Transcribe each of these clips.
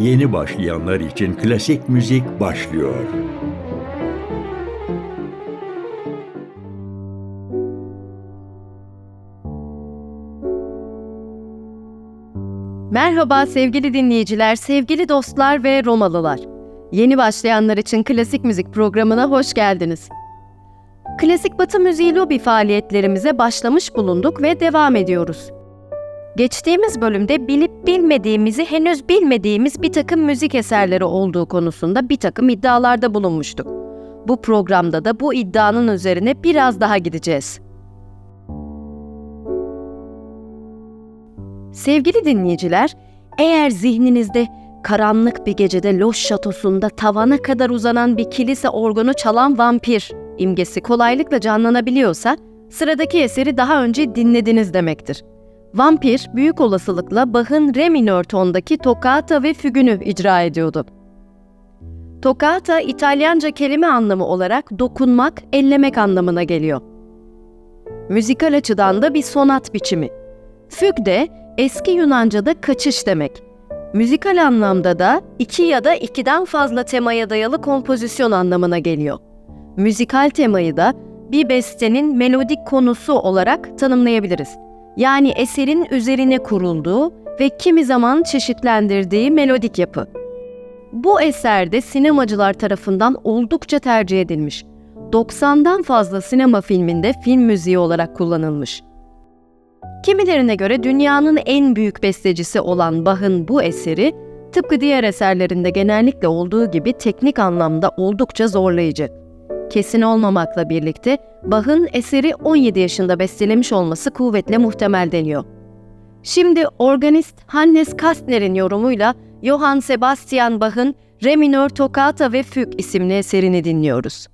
Yeni başlayanlar için klasik müzik başlıyor. Merhaba sevgili dinleyiciler, sevgili dostlar ve Romalılar. Yeni başlayanlar için klasik müzik programına hoş geldiniz. Klasik Batı müziği lobi faaliyetlerimize başlamış bulunduk ve devam ediyoruz. Geçtiğimiz bölümde bilip bilmediğimizi henüz bilmediğimiz bir takım müzik eserleri olduğu konusunda bir takım iddialarda bulunmuştuk. Bu programda da bu iddianın üzerine biraz daha gideceğiz. Sevgili dinleyiciler, eğer zihninizde karanlık bir gecede Loş şatosunda tavana kadar uzanan bir kilise organu çalan vampir imgesi kolaylıkla canlanabiliyorsa, sıradaki eseri daha önce dinlediniz demektir. Vampir, büyük olasılıkla Bach'ın re minör tondaki toccata ve fügünü icra ediyordu. Toccata, İtalyanca kelime anlamı olarak dokunmak, ellemek anlamına geliyor. Müzikal açıdan da bir sonat biçimi. Füg de eski Yunanca'da kaçış demek. Müzikal anlamda da iki ya da ikiden fazla temaya dayalı kompozisyon anlamına geliyor. Müzikal temayı da bir bestenin melodik konusu olarak tanımlayabiliriz. Yani eserin üzerine kurulduğu ve kimi zaman çeşitlendirdiği melodik yapı. Bu eserde sinemacılar tarafından oldukça tercih edilmiş. 90'dan fazla sinema filminde film müziği olarak kullanılmış. Kimilerine göre dünyanın en büyük bestecisi olan Bach'ın bu eseri, tıpkı diğer eserlerinde genellikle olduğu gibi teknik anlamda oldukça zorlayıcı. Kesin olmamakla birlikte Bach'ın eseri 17 yaşında bestelemiş olması kuvvetle muhtemel deniyor. Şimdi organist Hannes Kastner'in yorumuyla Johann Sebastian Bach'ın Re minör Toccata ve Füg isimli eserini dinliyoruz.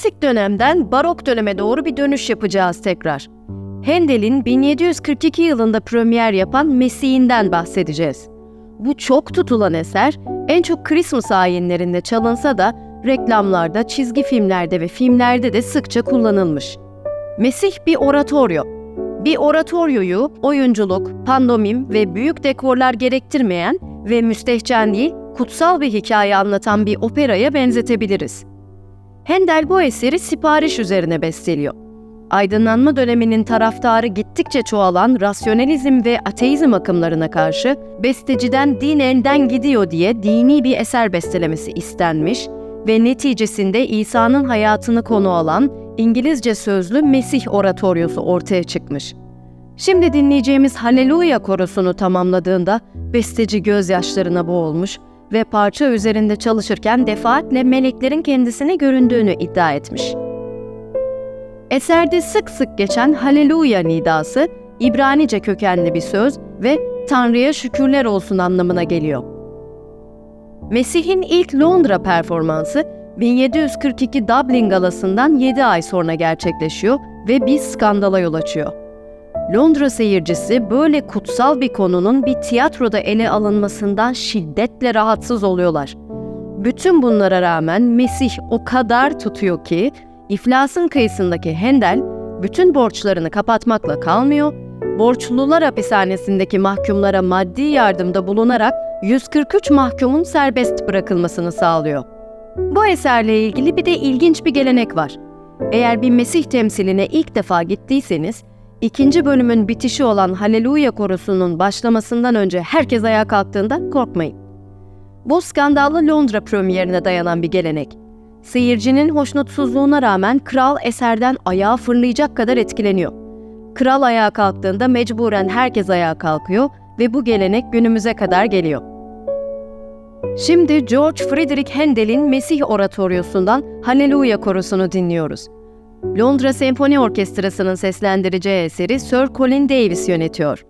Klasik dönemden barok döneme doğru bir dönüş yapacağız tekrar. Handel'in 1742 yılında premier yapan Mesih'inden bahsedeceğiz. Bu çok tutulan eser en çok Christmas ayinlerinde çalınsa da reklamlarda, çizgi filmlerde ve filmlerde de sıkça kullanılmış. Mesih bir oratoryo. Bir oratoryoyu oyunculuk, pandomim ve büyük dekorlar gerektirmeyen ve müstehcen değil, kutsal bir hikaye anlatan bir operaya benzetebiliriz. Handel bu eseri sipariş üzerine besteliyor. Aydınlanma döneminin taraftarı gittikçe çoğalan rasyonalizm ve ateizm akımlarına karşı besteciden din elden gidiyor diye dini bir eser bestelemesi istenmiş ve neticesinde İsa'nın hayatını konu alan İngilizce sözlü Mesih oratoryosu ortaya çıkmış. Şimdi dinleyeceğimiz Haleluya korosunu tamamladığında besteci gözyaşlarına boğulmuş ve parça üzerinde çalışırken defaatle meleklerin kendisine göründüğünü iddia etmiş. Eserde sık sık geçen Haleluya nidası İbranice kökenli bir söz ve Tanrı'ya şükürler olsun anlamına geliyor. Mesih'in ilk Londra performansı 1742 Dublin galasından 7 ay sonra gerçekleşiyor ve bir skandala yol açıyor. Londra seyircisi böyle kutsal bir konunun bir tiyatroda ele alınmasından şiddetle rahatsız oluyorlar. Bütün bunlara rağmen Mesih o kadar tutuyor ki iflasın kıyısındaki Handel bütün borçlarını kapatmakla kalmıyor, borçlular hapishanesindeki mahkumlara maddi yardımda bulunarak 143 mahkumun serbest bırakılmasını sağlıyor. Bu eserle ilgili bir de ilginç bir gelenek var. Eğer bir Mesih temsiline ilk defa gittiyseniz, ikinci bölümün bitişi olan Haleluya korusunun başlamasından önce herkes ayağa kalktığında korkmayın. Bu skandallı Londra premierine dayanan bir gelenek. Seyircinin hoşnutsuzluğuna rağmen kral eserden ayağa fırlayacak kadar etkileniyor. Kral ayağa kalktığında mecburen herkes ayağa kalkıyor ve bu gelenek günümüze kadar geliyor. Şimdi George Friedrich Handel'in Mesih oratoryosundan Haleluya korusunu dinliyoruz. Londra Senfoni Orkestrası'nın seslendireceği eseri Sir Colin Davis yönetiyor.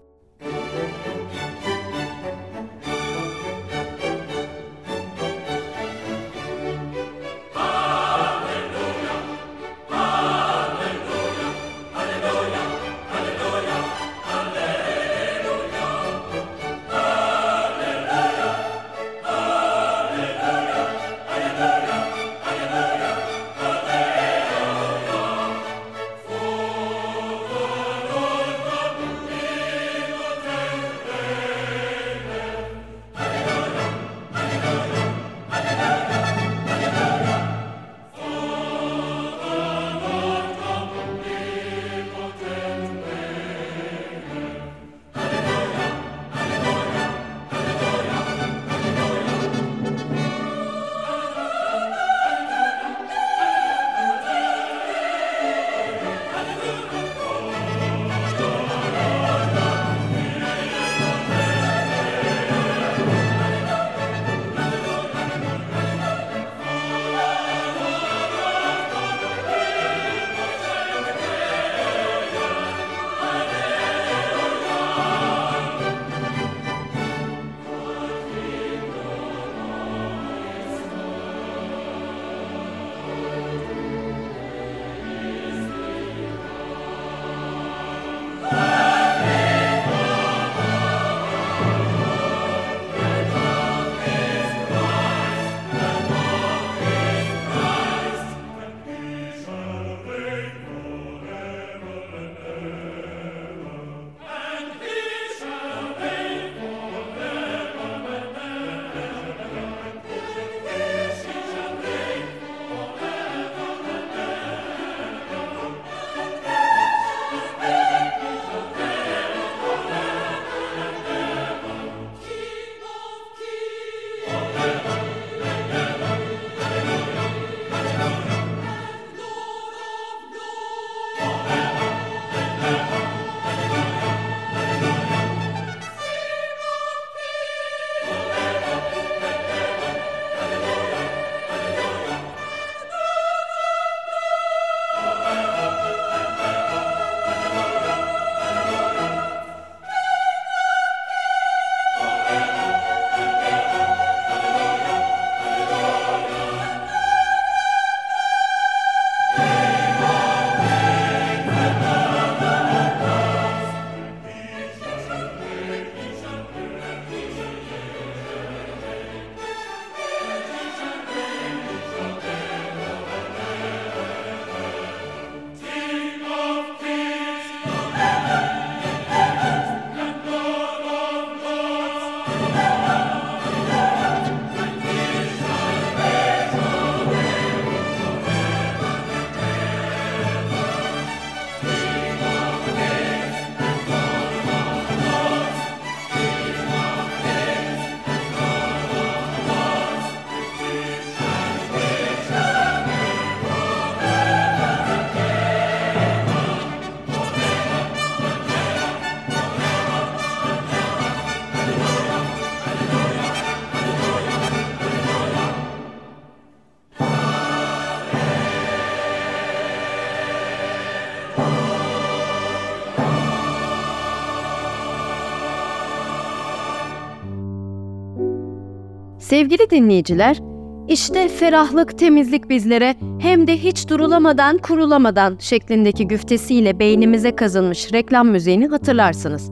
Sevgili dinleyiciler, işte ferahlık, temizlik bizlere hem de hiç durulamadan, kurulamadan şeklindeki güftesiyle beynimize kazınmış reklam müziğini hatırlarsınız.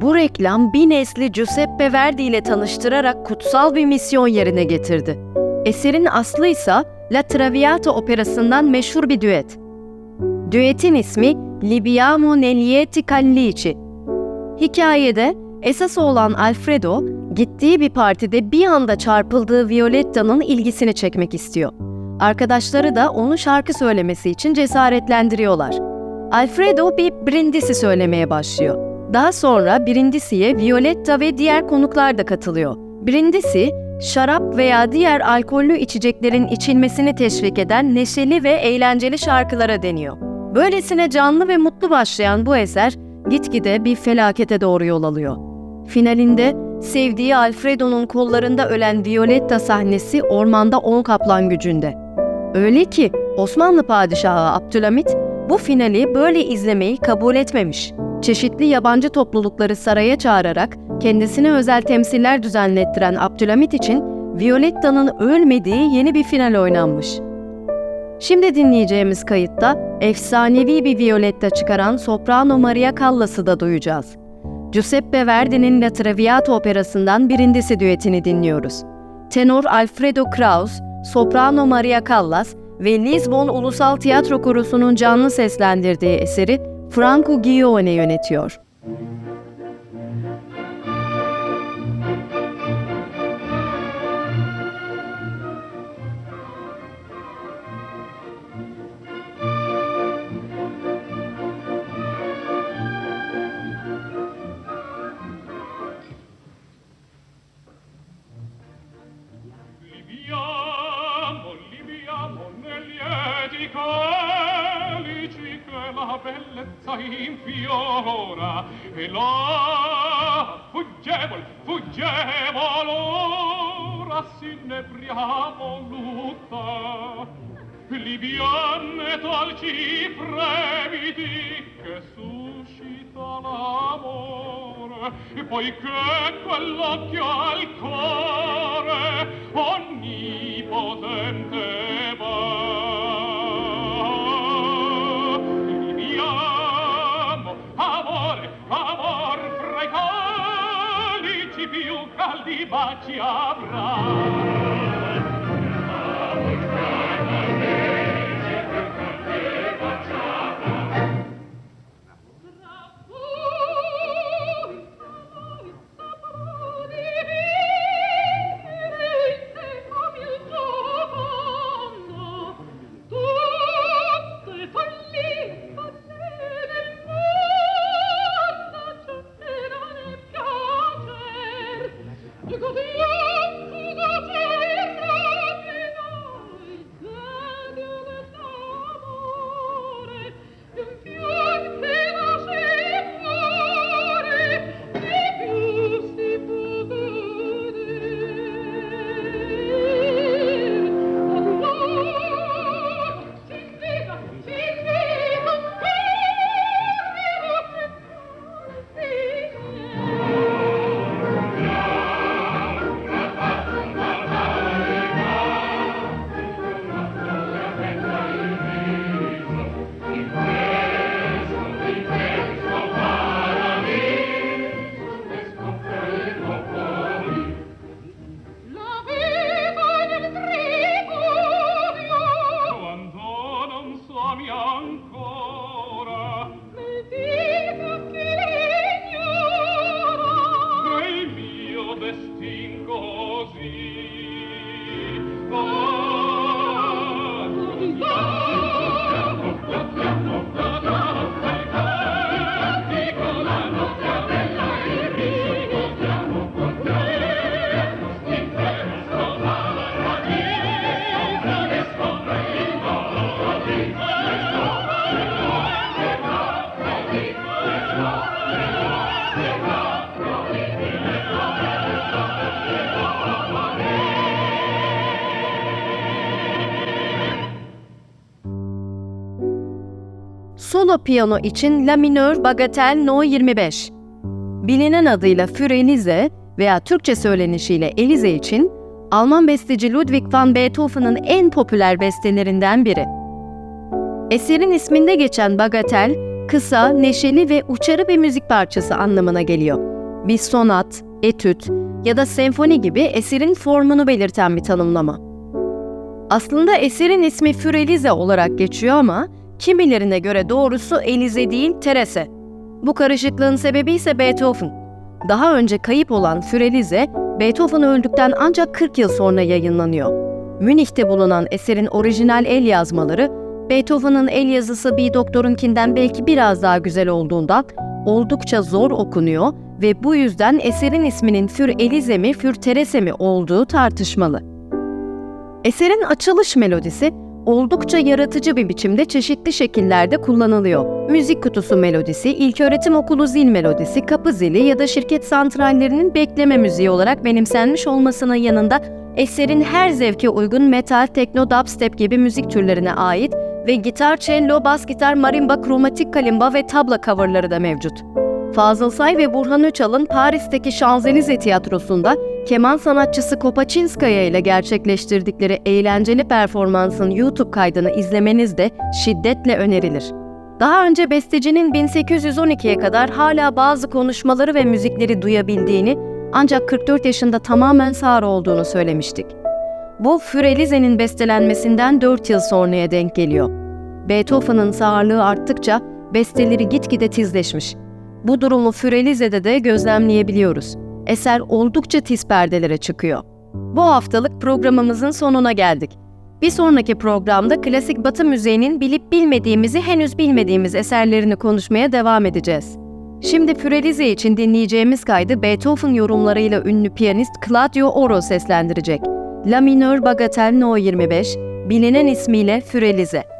Bu reklam bir nesli Giuseppe Verdi ile tanıştırarak kutsal bir misyon yerine getirdi. Eserin aslı ise La Traviata operasından meşhur bir düet. Düetin ismi Libiamo Nelieti Callici. Hikayede esas olan Alfredo, gittiği bir partide bir anda çarpıldığı Violetta'nın ilgisini çekmek istiyor. Arkadaşları da onu şarkı söylemesi için cesaretlendiriyorlar. Alfredo bir brindisi söylemeye başlıyor. Daha sonra Brindisi'ye Violetta ve diğer konuklar da katılıyor. Brindisi, şarap veya diğer alkollü içeceklerin içilmesini teşvik eden neşeli ve eğlenceli şarkılara deniyor. Böylesine canlı ve mutlu başlayan bu eser gitgide bir felakete doğru yol alıyor. Finalinde sevdiği Alfredo'nun kollarında ölen Violetta sahnesi ormanda on kaplan gücünde. Öyle ki Osmanlı padişahı Abdülhamit bu finali böyle izlemeyi kabul etmemiş. Çeşitli yabancı toplulukları saraya çağırarak kendisine özel temsiller düzenlettiren Abdülhamit için Violetta'nın ölmediği yeni bir final oynanmış. Şimdi dinleyeceğimiz kayıtta efsanevi bir Violetta çıkaran soprano Maria Callas'ı da duyacağız. Giuseppe Verdi'nin La Traviata operasından birincisi düetini dinliyoruz. Tenor Alfredo Kraus, soprano Maria Callas ve Lisbon Ulusal Tiyatro Korosu'nun canlı seslendirdiği eseri Franco Ghione yönetiyor. e là fuggevol fuggevol ora s'innebriamo lutta liviane talci fremiti che suscita l'amore e poi che quell'occhio al cuore onnipotente più caldi baci avrà piyano için La minör bagatel No 25. Bilinen adıyla Fürenize veya Türkçe söylenişiyle Elize için Alman besteci Ludwig van Beethoven'ın en popüler bestelerinden biri. Eserin isminde geçen bagatel, kısa, neşeli ve uçarı bir müzik parçası anlamına geliyor. Bir sonat, etüt ya da senfoni gibi eserin formunu belirten bir tanımlama. Aslında eserin ismi Fürelize olarak geçiyor ama kimilerine göre doğrusu Elize değil Terese. Bu karışıklığın sebebi ise Beethoven. Daha önce kayıp olan Fürelize, Beethoven öldükten ancak 40 yıl sonra yayınlanıyor. Münih'te bulunan eserin orijinal el yazmaları, Beethoven'ın el yazısı bir doktorunkinden belki biraz daha güzel olduğundan oldukça zor okunuyor ve bu yüzden eserin isminin Für Elize mi, Für Terese mi olduğu tartışmalı. Eserin açılış melodisi oldukça yaratıcı bir biçimde çeşitli şekillerde kullanılıyor. Müzik kutusu melodisi, ilköğretim okulu zil melodisi, kapı zili ya da şirket santrallerinin bekleme müziği olarak benimsenmiş olmasının yanında eserin her zevke uygun metal, tekno, dubstep gibi müzik türlerine ait ve gitar, cello, bas gitar, marimba, kromatik kalimba ve tabla coverları da mevcut. Fazıl Say ve Burhan Öçal'ın Paris'teki Şanzelize Tiyatrosu'nda keman sanatçısı Kopaçinskaya ile gerçekleştirdikleri eğlenceli performansın YouTube kaydını izlemeniz de şiddetle önerilir. Daha önce bestecinin 1812'ye kadar hala bazı konuşmaları ve müzikleri duyabildiğini ancak 44 yaşında tamamen sağır olduğunu söylemiştik. Bu Fürelize'nin bestelenmesinden 4 yıl sonraya denk geliyor. Beethoven'ın sağırlığı arttıkça besteleri gitgide tizleşmiş. Bu durumu Fürelize'de de gözlemleyebiliyoruz. Eser oldukça tiz perdelere çıkıyor. Bu haftalık programımızın sonuna geldik. Bir sonraki programda klasik batı müziğinin bilip bilmediğimizi henüz bilmediğimiz eserlerini konuşmaya devam edeceğiz. Şimdi Fürelize için dinleyeceğimiz kaydı Beethoven yorumlarıyla ünlü piyanist Claudio Oro seslendirecek. La minör Bagatel No 25, bilinen ismiyle Fürelize.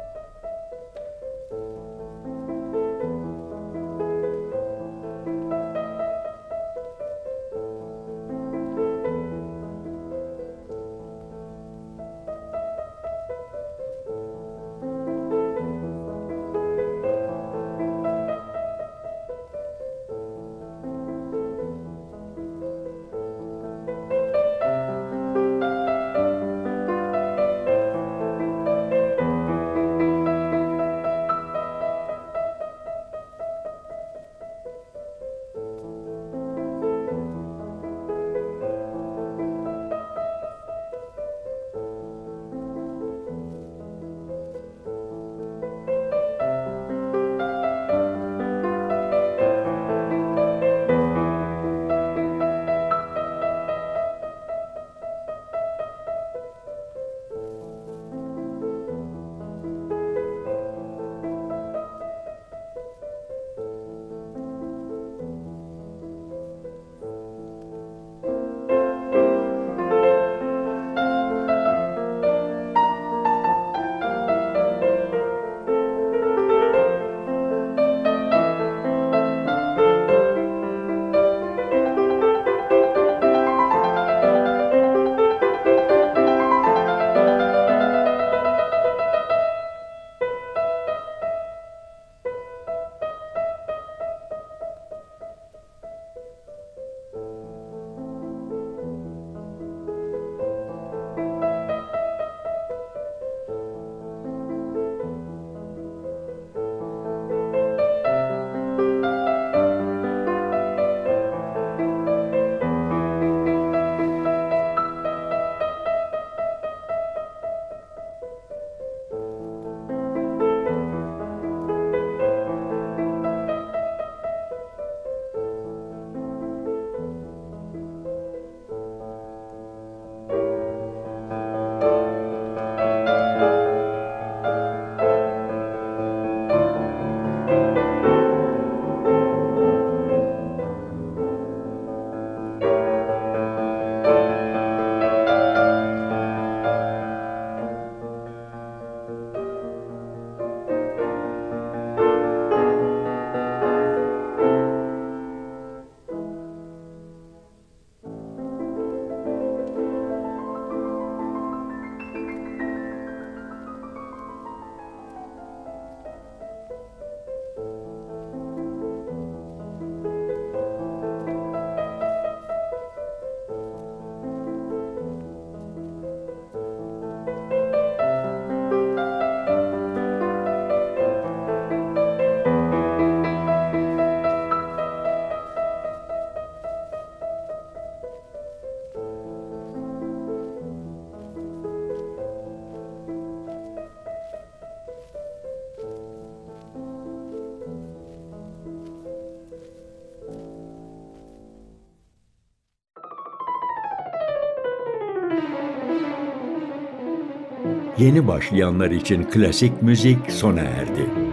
Yeni başlayanlar için klasik müzik sona erdi.